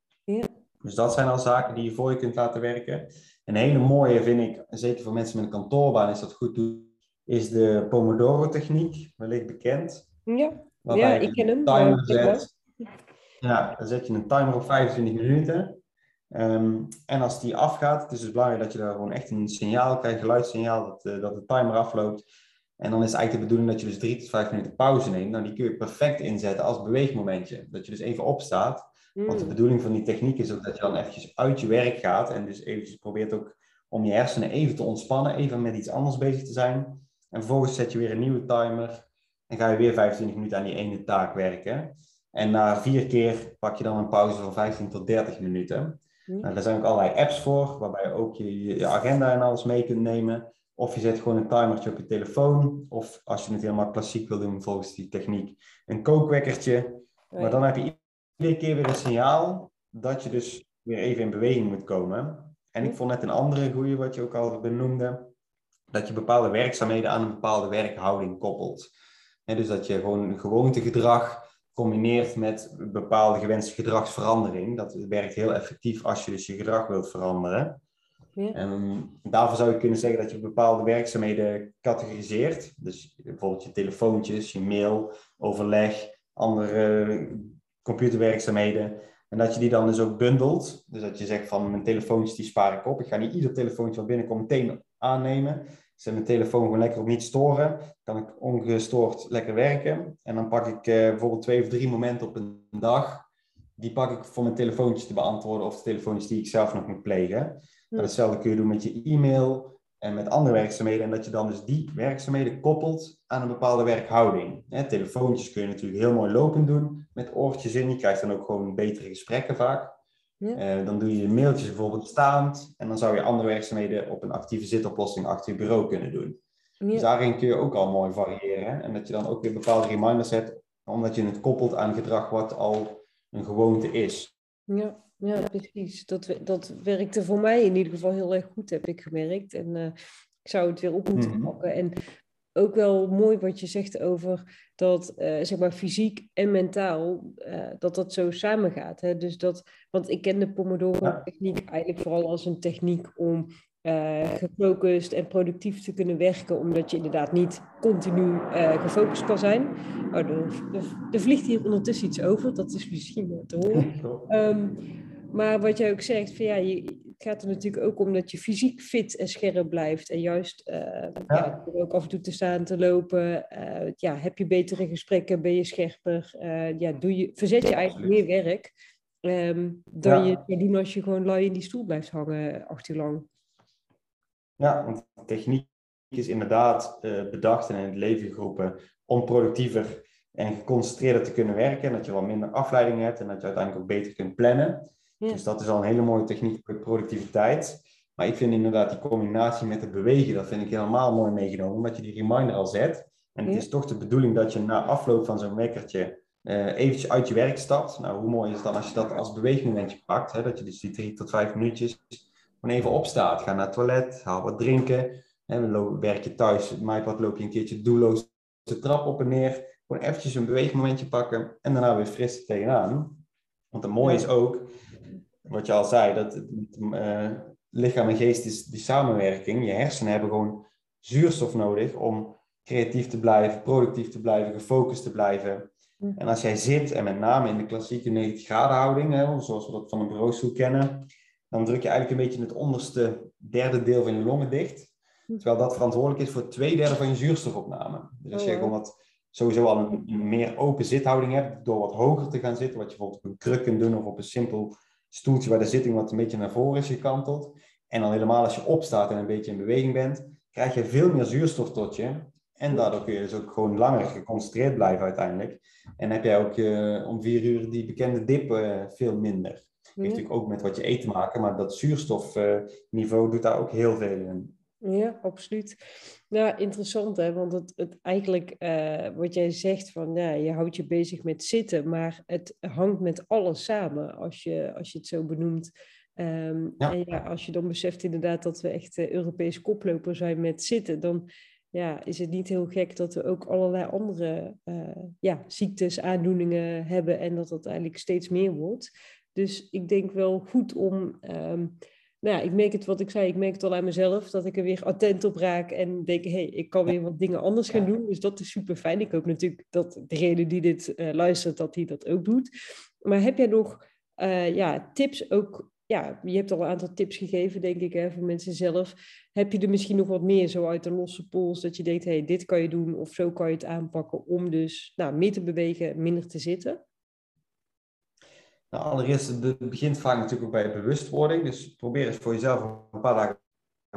Dus dat zijn al zaken die je voor je kunt laten werken. Een hele mooie vind ik, zeker voor mensen met een kantoorbaan is dat goed doen, is de Pomodoro-techniek, wellicht bekend. Ja, ja ik ken hem. Timer zet. Ja, dan zet je een timer op 25 minuten. Um, en als die afgaat, het is dus belangrijk dat je daar gewoon echt een signaal krijgt, geluidssignaal, dat, uh, dat de timer afloopt. En dan is het eigenlijk de bedoeling dat je dus drie tot vijf minuten pauze neemt. Nou, die kun je perfect inzetten als beweegmomentje. Dat je dus even opstaat. Want de mm. bedoeling van die techniek is ook dat je dan eventjes uit je werk gaat. En dus eventjes probeert ook om je hersenen even te ontspannen. Even met iets anders bezig te zijn. En vervolgens zet je weer een nieuwe timer. En ga je weer 25 minuten aan die ene taak werken. En na vier keer pak je dan een pauze van 15 tot 30 minuten. Hm. Nou, daar zijn ook allerlei apps voor, waarbij je ook je, je, agenda en alles mee kunt nemen. Of je zet gewoon een timertje op je telefoon. Of als je het helemaal klassiek wil doen volgens die techniek, een kookwekkertje. Maar dan heb je iedere keer weer een signaal dat je dus weer even in beweging moet komen. En ik vond net een andere goede, wat je ook al benoemde, dat je bepaalde werkzaamheden aan een bepaalde werkhouding koppelt dus dat je gewoon gewoontegedrag combineert met bepaalde gewenste gedragsverandering. Dat werkt heel effectief als je dus je gedrag wilt veranderen. Ja. En daarvoor zou je kunnen zeggen dat je bepaalde werkzaamheden categoriseert. Dus bijvoorbeeld je telefoontjes, je mail, overleg, andere computerwerkzaamheden. En dat je die dan dus ook bundelt. Dus dat je zegt van mijn telefoontjes die spaar ik op. Ik ga niet ieder telefoontje wat binnenkomt meteen aannemen zet mijn telefoon gewoon lekker op niet storen. Kan ik ongestoord lekker werken. En dan pak ik uh, bijvoorbeeld twee of drie momenten op een dag. Die pak ik voor mijn telefoontjes te beantwoorden of de telefoontjes die ik zelf nog moet plegen. Ja. Hetzelfde kun je doen met je e-mail en met andere werkzaamheden. En dat je dan dus die werkzaamheden koppelt aan een bepaalde werkhouding. Hè, telefoontjes kun je natuurlijk heel mooi lopend doen met oortjes in. Je krijgt dan ook gewoon betere gesprekken vaak. Ja. Eh, dan doe je mailtjes bijvoorbeeld staand en dan zou je andere werkzaamheden op een actieve zitoplossing achter je bureau kunnen doen. Ja. Dus daarin kun je ook al mooi variëren en dat je dan ook weer bepaalde reminders hebt, omdat je het koppelt aan gedrag wat al een gewoonte is. Ja, ja precies. Dat, dat werkte voor mij in ieder geval heel erg goed, heb ik gemerkt. En uh, ik zou het weer op moeten mhm. pakken. En ook wel mooi wat je zegt over dat uh, zeg maar fysiek en mentaal uh, dat dat zo samengaat. Hè? Dus dat, want ik ken de Pomodoro-techniek eigenlijk vooral als een techniek om uh, gefocust en productief te kunnen werken, omdat je inderdaad niet continu gefocust kan zijn. Oh, er, er, vliegt hier ondertussen iets over, dat is misschien te horen. Um, maar wat jij ook zegt, van ja, je, het gaat er natuurlijk ook om dat je fysiek fit en scherp blijft. En juist uh, ja. ja. ook af en toe te staan, te lopen. Uh, ja, heb je betere gesprekken, ben je scherper. Uh, ja, doe je, verzet je eigenlijk meer werk um, dan ja. je doen als je gewoon lui in die stoel blijft hangen acht uur lang. Ja, want techniek is inderdaad bedacht en in het leven geroepen om productiever en geconcentreerder te kunnen werken. En dat je wat minder afleiding hebt en dat je uiteindelijk ook beter kunt plannen. Dus dat is al een hele mooie techniek voor productiviteit. Maar ik vind inderdaad die combinatie met het bewegen, dat vind ik helemaal mooi meegenomen, omdat je die reminder al zet. En het is toch de bedoeling dat je na afloop van zo'n wekkertje uh, eventjes uit je werk stapt. Nou, hoe mooi is het dan als je dat als beweegmomentje pakt, hè? dat je dus die drie tot vijf minuutjes gewoon even opstaat. Ga naar het toilet, haal wat drinken. Hè? Werk je thuis, maak wat loop je een keertje doelloos de trap op en neer. Gewoon eventjes een beweegmomentje pakken en daarna weer fris tegenaan. Want het mooie is ook, wat je al zei, dat uh, lichaam en geest is die samenwerking. Je hersenen hebben gewoon zuurstof nodig om creatief te blijven, productief te blijven, gefocust te blijven. En als jij zit, en met name in de klassieke 90 graden houding, hè, zoals we dat van een bureaustoel kennen, dan druk je eigenlijk een beetje het onderste derde deel van je longen dicht. Terwijl dat verantwoordelijk is voor twee derde van je zuurstofopname. Dus als je oh, gewoon wat, sowieso al een, meer open zithouding hebt, door wat hoger te gaan zitten, wat je bijvoorbeeld op een kruk kunt doen of op een simpel stoeltje waar de zitting wat een beetje naar voren is gekanteld. En dan helemaal als je opstaat en een beetje in beweging bent, krijg je veel meer zuurstof tot je. En daardoor kun je dus ook gewoon langer geconcentreerd blijven uiteindelijk. En heb jij ook uh, om vier uur die bekende dip uh, veel minder. Heeft natuurlijk ook met wat je eet te maken, maar dat zuurstofniveau doet daar ook heel veel in. Ja, absoluut. Nou, interessant hè, want het, het eigenlijk uh, wat jij zegt van ja, je houdt je bezig met zitten, maar het hangt met alles samen als je, als je het zo benoemt. Um, ja. En ja, als je dan beseft inderdaad dat we echt uh, Europees koploper zijn met zitten, dan ja, is het niet heel gek dat we ook allerlei andere uh, ja, ziektes, aandoeningen hebben en dat dat eigenlijk steeds meer wordt. Dus ik denk wel goed om um, nou ja, ik merk het wat ik zei, ik merk het al aan mezelf, dat ik er weer attent op raak en denk, hé, hey, ik kan weer wat dingen anders gaan doen. Dus dat is super fijn. Ik hoop natuurlijk dat degene die dit uh, luistert, dat hij dat ook doet. Maar heb jij nog uh, ja, tips ook? Ja, je hebt al een aantal tips gegeven, denk ik, hè, voor mensen zelf. Heb je er misschien nog wat meer zo uit de losse pols, dat je denkt, hé, hey, dit kan je doen of zo kan je het aanpakken om dus nou, meer te bewegen, minder te zitten? Nou, allereerst, het begint vaak natuurlijk ook bij bewustwording. Dus probeer eens voor jezelf een paar dagen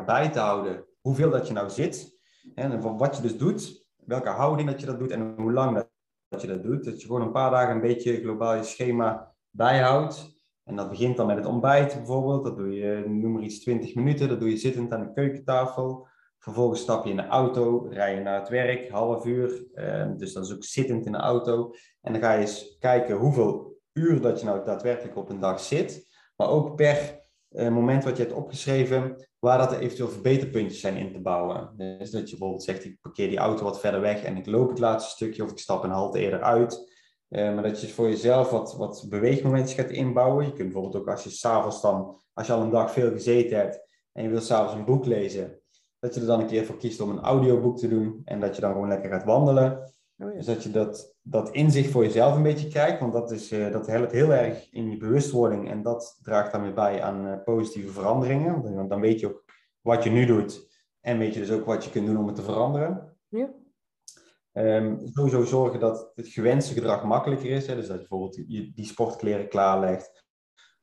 bij te houden hoeveel dat je nou zit. En wat je dus doet, welke houding dat je dat doet en hoe lang dat je dat doet. Dat je gewoon een paar dagen een beetje globaal je schema bijhoudt. En dat begint dan met het ontbijt bijvoorbeeld. Dat doe je, noem maar iets, 20 minuten. Dat doe je zittend aan de keukentafel. Vervolgens stap je in de auto, rij je naar het werk, half uur. Ehm, dus dan is ook zittend in de auto. En dan ga je eens kijken hoeveel uur dat je nou daadwerkelijk op een dag zit, maar ook per uh, moment wat je hebt opgeschreven, waar dat er eventueel verbeterpuntjes zijn in te bouwen. Dus dat je bijvoorbeeld zegt, ik parkeer die auto wat verder weg en ik loop het laatste stukje of ik stap een halte eerder uit. Uh, maar dat je voor jezelf wat, wat beweegmomentjes gaat inbouwen. Je kunt bijvoorbeeld ook als je s'avonds dan, als je al een dag veel gezeten hebt en je wilt s'avonds een boek lezen, dat je er dan een keer voor kiest om een audioboek te doen en dat je dan gewoon lekker gaat wandelen. Oh Dus dat je dat, dat inzicht voor jezelf een beetje krijgt, want dat, is, uh, dat helpt heel erg in je bewustwording en dat draagt weer bij aan uh, positieve veranderingen. Want dan weet je ook wat je nu doet en weet je dus ook wat je kunt doen om het te veranderen. Ja. Um, sowieso zorgen dat het gewenste gedrag makkelijker is. Hè? Dus dat je bijvoorbeeld die, die sportkleren klaarlegt.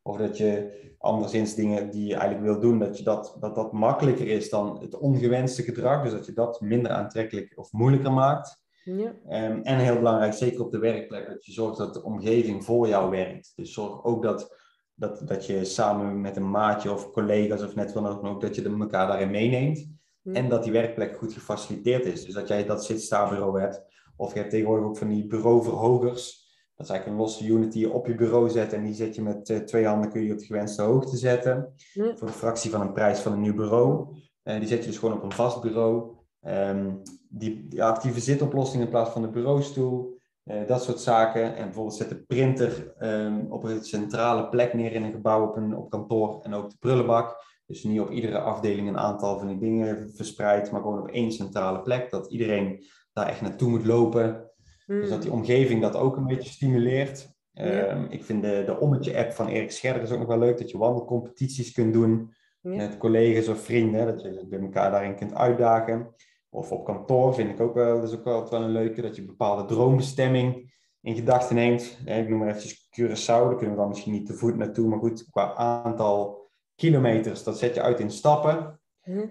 Of dat je anderszins dingen die je eigenlijk wil doen, dat, je dat, dat dat makkelijker is dan het ongewenste gedrag. Dus dat je dat minder aantrekkelijk of moeilijker maakt. Ja. Um, en heel belangrijk, zeker op de werkplek, dat je zorgt dat de omgeving voor jou werkt. Dus zorg ook dat, dat, dat je samen met een maatje of collega's of net dan ook, dat je elkaar daarin meeneemt. En dat die werkplek goed gefaciliteerd is. Dus dat jij dat zitstaanbureau hebt. Of je hebt tegenwoordig ook van die bureauverhogers. Dat is eigenlijk een losse unit die je op je bureau zet. En die zet je met uh, twee handen kun je op de gewenste hoogte zetten. Voor de fractie van een prijs van een nieuw bureau. Uh, die zet je dus gewoon op een vast bureau. Um, die, die, actieve zitoplossing in plaats van de bureaustoel, uh, dat soort zaken. En bijvoorbeeld zet de printer um, op een centrale plek neer in een gebouw op, een, op kantoor en ook de prullenbak. Dus niet op iedere afdeling een aantal van die dingen verspreid, maar gewoon op één centrale plek. Dat iedereen daar echt naartoe moet lopen. Mm. Dus dat die omgeving dat ook een beetje stimuleert. Um, ik vind de, de Ommetje-app van Erik Scherder is ook nog wel leuk, dat je wandelcompetities kunt doen met collega's of vrienden. Dat je bij elkaar daarin kunt uitdagen. Of op kantoor vind ik ook wel, dat is ook wel, wel een leuke, dat je een bepaalde droombestemming in gedachten neemt. Ik noem maar eventjes Curaçao, daar kunnen we dan misschien niet te voet naartoe, maar goed, qua aantal kilometers, dat zet je uit in stappen.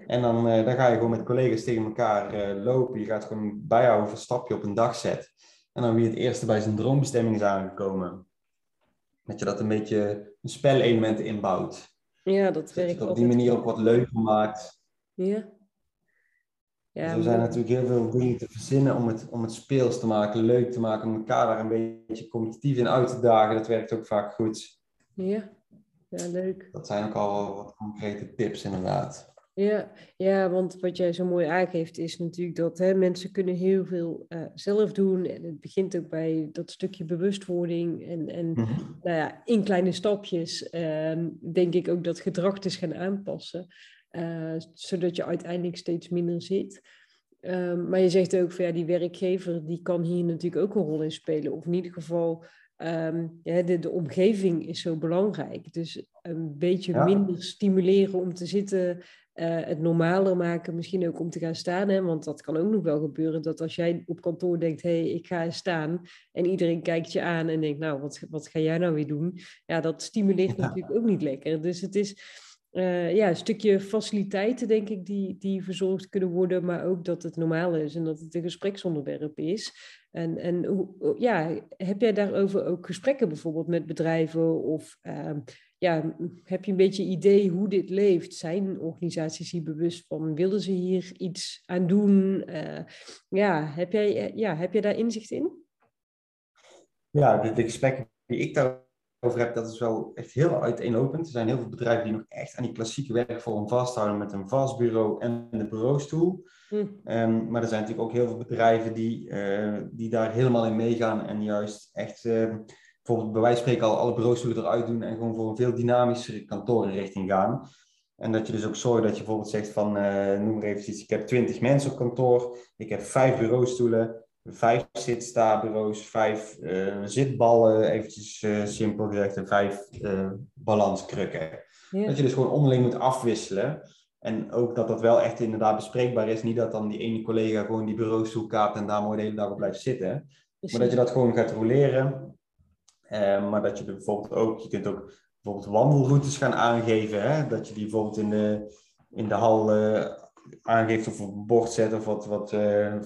En dan, uh, dan ga je gewoon met collega's tegen elkaar uh, lopen. Je gaat gewoon bijhouden een stapje op een dag zet. En dan wie het eerste bij zijn droombestemming is aangekomen. Dat je dat een beetje een spelelement inbouwt. Ja, dat Dat je werkt het op die manier ook wat leuker maakt. Ja. Ja, Dus er zijn natuurlijk heel veel dingen te verzinnen om het, om het speels te maken, leuk te maken, om elkaar daar een beetje competitief in uit te dagen. Dat werkt ook vaak goed. Ja. ja, leuk. Dat zijn ook al wat concrete tips inderdaad. Ja, ja, want wat jij zo mooi aangeeft is natuurlijk dat hè, mensen kunnen heel veel eh, zelf doen. En het begint ook bij dat stukje bewustwording. En, en Mhm. nou ja, in kleine stapjes ehm, denk ik ook dat gedrag te gaan aanpassen. Eh, zodat je uiteindelijk steeds minder zit. Ehm, maar je zegt ook van ja, die werkgever die kan hier natuurlijk ook een rol in spelen. Of in ieder geval, ehm, ja, de, de omgeving is zo belangrijk. Dus een beetje Ja. minder stimuleren om te zitten, eh, het normaler maken, misschien ook om te gaan staan. Hè? Want dat kan ook nog wel gebeuren dat als jij op kantoor denkt, hé, hey, ik ga eens staan. En iedereen kijkt je aan en denkt, nou, wat, wat ga jij nou weer doen? Ja, dat stimuleert Ja. natuurlijk ook niet lekker. Dus het is eh, ja, een stukje faciliteiten, denk ik, die, die verzorgd kunnen worden, maar ook dat het normaal is en dat het een gespreksonderwerp is. En, en hoe, ja, heb jij daarover ook gesprekken bijvoorbeeld met bedrijven of ehm, ja, heb je een beetje idee hoe dit leeft? Zijn organisaties hier bewust van? Willen ze hier iets aan doen? Eh, ja, heb jij, ja, heb jij daar inzicht in? Ja, de, de gesprekken die ik daarover heb, dat is wel echt heel uiteenlopend. Er zijn heel veel bedrijven die nog echt aan die klassieke werkvorm vasthouden met een vast bureau en de bureaustoel. Hm, Ehm, maar er zijn natuurlijk ook heel veel bedrijven die, eh, die daar helemaal in meegaan en juist echt, eh, bijvoorbeeld bij wijze van spreken al alle bureaustoelen eruit doen en gewoon voor een veel dynamischere kantorenrichting gaan. En dat je dus ook zorgt dat je bijvoorbeeld zegt van, eh, noem maar even iets, ik heb 20 mensen op kantoor, ik heb vijf bureaustoelen, vijf zitstabureaus, vijf eh, zitballen, eventjes eh, simpel gezegd, en vijf eh, balanskrukken. ja. Dat je dus gewoon onderling moet afwisselen. En ook dat dat wel echt inderdaad bespreekbaar is. Niet dat dan die ene collega gewoon die bureaustoel kaapt en daar mooi de hele dag op blijft zitten. Maar dat je dat gewoon gaat roleren. Maar dat je er bijvoorbeeld ook, je kunt ook bijvoorbeeld wandelroutes gaan aangeven. Hè? Dat je die bijvoorbeeld in de, in de hal aangeeft of op een bord zet of wat, wat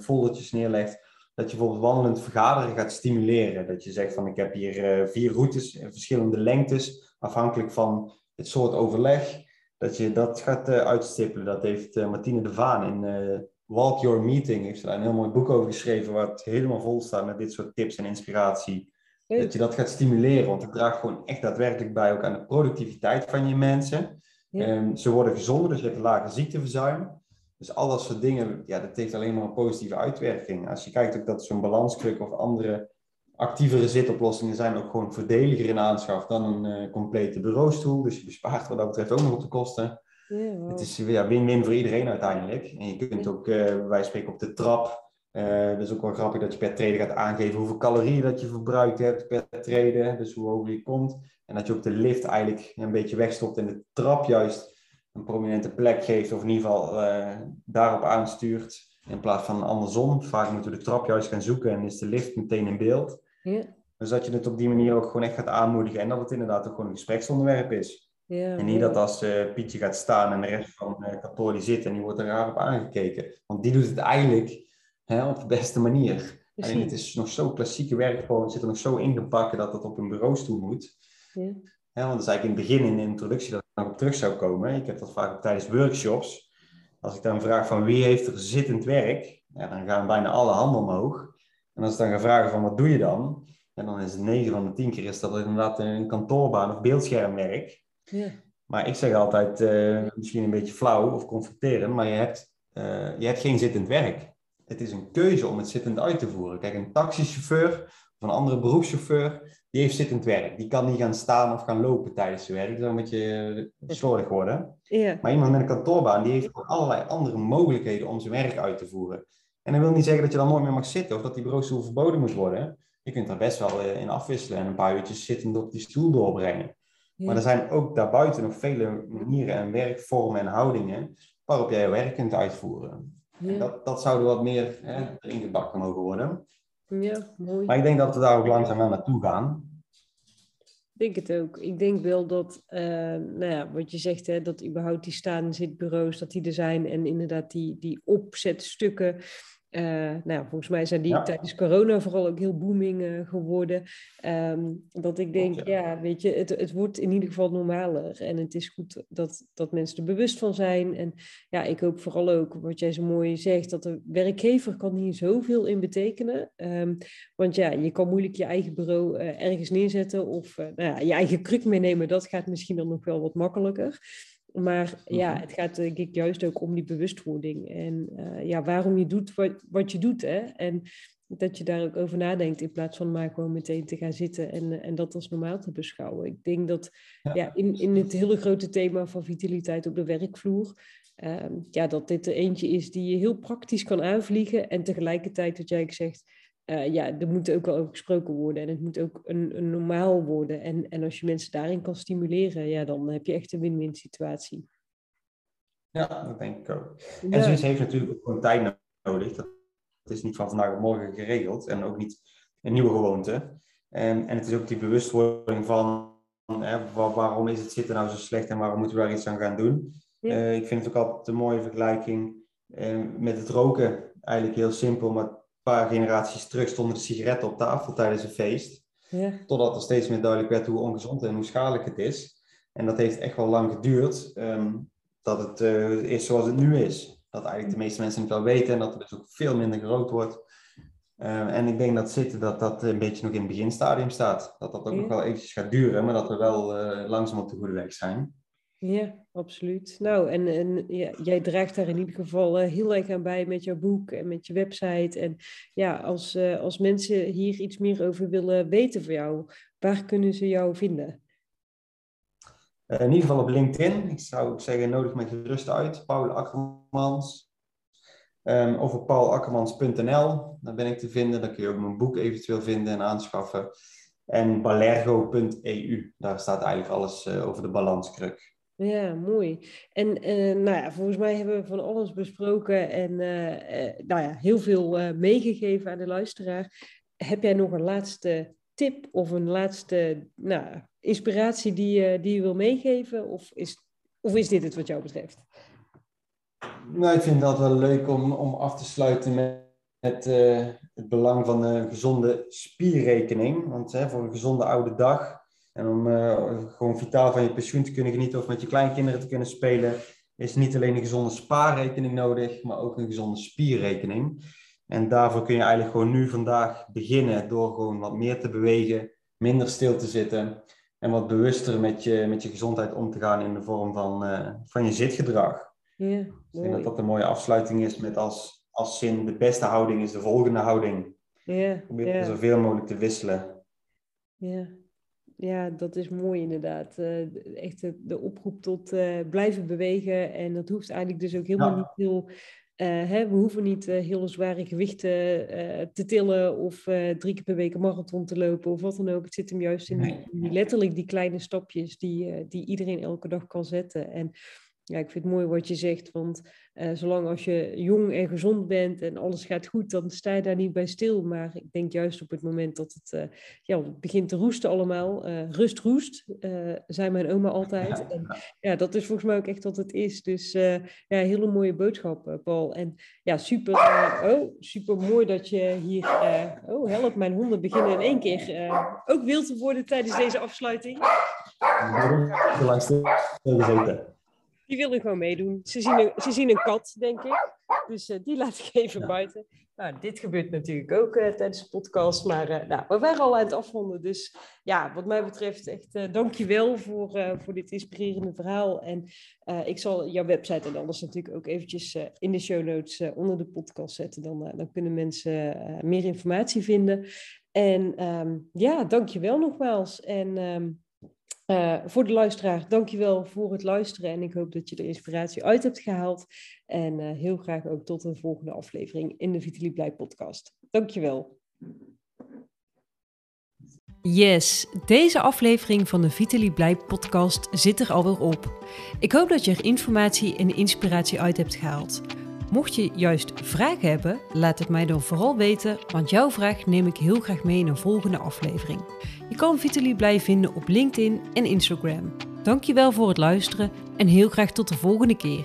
foldertjes neerlegt. Dat je bijvoorbeeld wandelend vergaderen gaat stimuleren. Dat je zegt van ik heb hier eh, vier routes, in verschillende lengtes, afhankelijk van het soort overleg. Dat je dat gaat eh, uitstippelen. Dat heeft eh, Martine de Vaan in Walk Your Meeting, heeft ze daar een heel mooi boek over geschreven, waar het helemaal vol staat met dit soort tips en inspiratie. Leuk. Dat je dat gaat stimuleren, want het draagt gewoon echt daadwerkelijk bij ook aan de productiviteit van je mensen. Ja. Ehm, ze worden gezonder, dus je hebt een lager ziekteverzuim. Dus al dat soort dingen, ja, dat heeft alleen maar een positieve uitwerking. Als je kijkt ook dat zo'n balanskruk of andere actievere zitoplossingen zijn ook gewoon voordeliger in aanschaf dan een eh, complete bureaustoel. Dus je bespaart wat dat betreft ook nog op de kosten. Ja. Het is ja, win-win voor iedereen uiteindelijk. En je kunt ook, wijze van spreken, op de trap. eh dat is ook wel grappig dat je per treden gaat aangeven hoeveel calorieën dat je verbruikt hebt per treden. Dus hoe hoger je komt. En dat je ook de lift eigenlijk een beetje wegstopt en de trap juist een prominente plek geeft. Of in ieder geval eh, daarop aanstuurt. In plaats van andersom. Vaak moeten we de trap juist gaan zoeken en is de lift meteen in beeld. Ja, Dus dat je het op die manier ook gewoon echt gaat aanmoedigen. En dat het inderdaad ook gewoon een gespreksonderwerp is. ja, En niet dat als eh, Pietje gaat staan en de rest van het kantoor die zit en die wordt er raar op aangekeken. Want die doet het eigenlijk hè, op de beste manier. Alleen het is nog zo klassieke werkvorm, het zit er nog zo ingepakt dat het op een bureaustoel moet. Ja. Hè, want dat is eigenlijk in het begin in de introductie op terug zou komen. Ik heb dat vaak ook tijdens workshops. Als ik dan vraag van wie heeft er zittend werk, ja, dan gaan bijna alle handen omhoog. En als ik dan ga vragen van wat doe je dan? En dan is het 9 van de 10 keer is dat inderdaad een kantoorbaan of beeldschermwerk. Ja. Maar ik zeg altijd, eh, misschien een beetje flauw of confronterend, maar je hebt, eh, je hebt geen zittend werk. Het is een keuze om het zittend uit te voeren. Kijk, een taxichauffeur of een andere beroepschauffeur, die heeft zittend werk. Die kan niet gaan staan of gaan lopen tijdens zijn werk. Dat zou een beetje eh, slordig worden. Ja. Maar iemand met een kantoorbaan, die heeft allerlei andere mogelijkheden om zijn werk uit te voeren. En dat wil niet zeggen dat je dan nooit meer mag zitten of dat die bureaustoel verboden moet worden. Je kunt daar best wel eh, in afwisselen en een paar uurtjes zittend op die stoel doorbrengen. Maar er zijn ook daarbuiten nog vele manieren en werkvormen en houdingen waarop jij je werk kunt uitvoeren. En dat, dat zou er wat meer hè, erin gebakken mogen worden. Ja, mooi. Maar ik denk dat we daar ook langzaam wel naartoe gaan. Ik denk het ook. Ik denk wel dat, eh, nou ja, wat je zegt, hè, dat überhaupt die staan zitbureaus, dat die er zijn. En inderdaad die, die opzetstukken, Uh, nou, volgens mij zijn die tijdens corona vooral ook heel booming uh, geworden. Um, dat ik denk, ja. weet je, het, het wordt in ieder geval normaler. En het is goed dat, dat mensen er bewust van zijn. En ja, ik hoop vooral ook, wat jij zo mooi zegt, dat de werkgever kan hier zoveel in betekenen. Um, want ja, je kan moeilijk je eigen bureau uh, ergens neerzetten of nou ja, je eigen kruk meenemen. Dat gaat misschien dan nog wel wat makkelijker. Maar ja, mhm. het gaat denk ik juist ook om die bewustwording. En uh, ja, waarom je doet wat, wat je doet. Hè? En dat je daar ook over nadenkt in plaats van maar gewoon meteen te gaan zitten en, en dat als normaal te beschouwen. Ik denk dat ja. in, in het hele grote thema van vitaliteit op de werkvloer, uh, ja, dat dit er eentje is die je heel praktisch kan aanvliegen en tegelijkertijd, wat jij zegt, uh, ja, er moet ook wel over gesproken worden en het moet ook een, een normaal worden. En, en als je mensen daarin kan stimuleren, ja, dan heb je echt een win-win situatie. Ja, dat denk ik ook. En zoiets heeft natuurlijk ook gewoon tijd nodig. Dat, is niet van vandaag op morgen geregeld en ook niet een nieuwe gewoonte. En, en het is ook die bewustwording van hè, waarom is het zitten nou zo slecht en waarom moeten we daar iets aan gaan doen. Uh, ik vind het ook altijd een mooie vergelijking uh, met het roken. Eigenlijk heel simpel, maar paar generaties terug stonden de sigaretten op tafel tijdens een feest. Ja. Totdat er steeds meer duidelijk werd hoe ongezond en hoe schadelijk het is. En dat heeft echt wel lang geduurd ehm, dat het uh, is zoals het nu is. Dat eigenlijk de meeste mensen het wel weten en dat er dus ook veel minder gerookt wordt. Ehm, en ik denk dat zitten dat dat een beetje nog in het beginstadium staat. Dat dat ook nog wel eventjes gaat duren, maar dat we wel uh, langzaam op de goede weg zijn. Ja, absoluut. Nou, en, en jij draagt daar in ieder geval uh, heel erg aan bij met jouw boek en met je website. En ja, als, uh, als mensen hier iets meer over willen weten van jou, waar kunnen ze jou vinden? Uh, in ieder geval op LinkedIn. Ik zou zeggen, nodig me gerust uit. Paul Akkermans. Um, of paulakkermans.nl. Daar ben ik te vinden. Daar kun je ook mijn boek eventueel vinden en aanschaffen. En balergo.eu. Daar staat eigenlijk alles over de balanskruk. Ja, mooi. En uh, nou ja, volgens mij hebben we van alles besproken en uh, uh, nou ja, heel veel meegegeven aan de luisteraar. Heb jij nog een laatste tip of een laatste nou, inspiratie die, die je wil meegeven? Of is, of is dit het wat jou betreft? Nou, ik vind dat wel leuk om, om af te sluiten met het, het belang van een gezonde spierrekening. Want voor een gezonde oude dag en om uh, gewoon vitaal van je pensioen te kunnen genieten of met je kleinkinderen te kunnen spelen, is niet alleen een gezonde spaarrekening nodig, maar ook een gezonde spierrekening. En daarvoor kun je eigenlijk gewoon nu vandaag beginnen door gewoon wat meer te bewegen, minder stil te zitten en wat bewuster met je, met je gezondheid om te gaan in de vorm van, uh, van je zitgedrag. Ja, ik denk dat dat een mooie afsluiting is met als, als zin de beste houding is de volgende houding. Ja, Probeer ja. zoveel mogelijk te wisselen. Ja, ja, dat is mooi inderdaad. Uh, echt de, oproep tot uh, blijven bewegen. En dat hoeft eigenlijk dus ook helemaal niet heel... Uh, hè, we hoeven niet heel zware gewichten te tillen of drie keer per week een marathon te lopen of wat dan ook. Het zit hem juist in, die, letterlijk die kleine stapjes die, die iedereen elke dag kan zetten. En ja, ik vind het mooi wat je zegt, want uh, zolang als je jong en gezond bent en alles gaat goed, dan sta je daar niet bij stil. Maar ik denk juist op het moment dat het, uh, ja, begint te roesten allemaal, uh, rust roest, zei mijn oma altijd. Ja. En ja, dat is volgens mij ook echt wat het is. Dus ja, hele mooie boodschap, Paul. En ja, super, oh, super mooi dat je hier, oh help, mijn honden beginnen in één keer ook wild te worden tijdens deze afsluiting. Ja, die willen gewoon meedoen. Ze zien een, ze zien een kat, denk ik. Dus uh, die laat ik even buiten. Nou, dit gebeurt natuurlijk ook uh, tijdens de podcast. Maar uh, nou, we waren al aan het afronden. Dus ja, wat mij betreft echt uh, dankjewel voor, voor dit inspirerende verhaal. En ik zal jouw website en alles natuurlijk ook eventjes in de show notes onder de podcast zetten. Dan, dan kunnen mensen meer informatie vinden. En um, ja, dankjewel nogmaals. En um, uh, voor de luisteraar, dankjewel voor het luisteren en ik hoop dat je er inspiratie uit hebt gehaald. En uh, heel graag ook tot een volgende aflevering in de Vitaly Blij podcast. Dankjewel. Yes, deze aflevering van de Vitaly Blij podcast zit er alweer op. Ik hoop dat je er informatie en inspiratie uit hebt gehaald. Mocht je juist vragen hebben, laat het mij dan vooral weten, want jouw vraag neem ik heel graag mee in een volgende aflevering. Je kan Vitaly Blij vinden op LinkedIn en Instagram. Dankjewel voor het luisteren en heel graag tot de volgende keer.